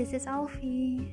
this is Alfie.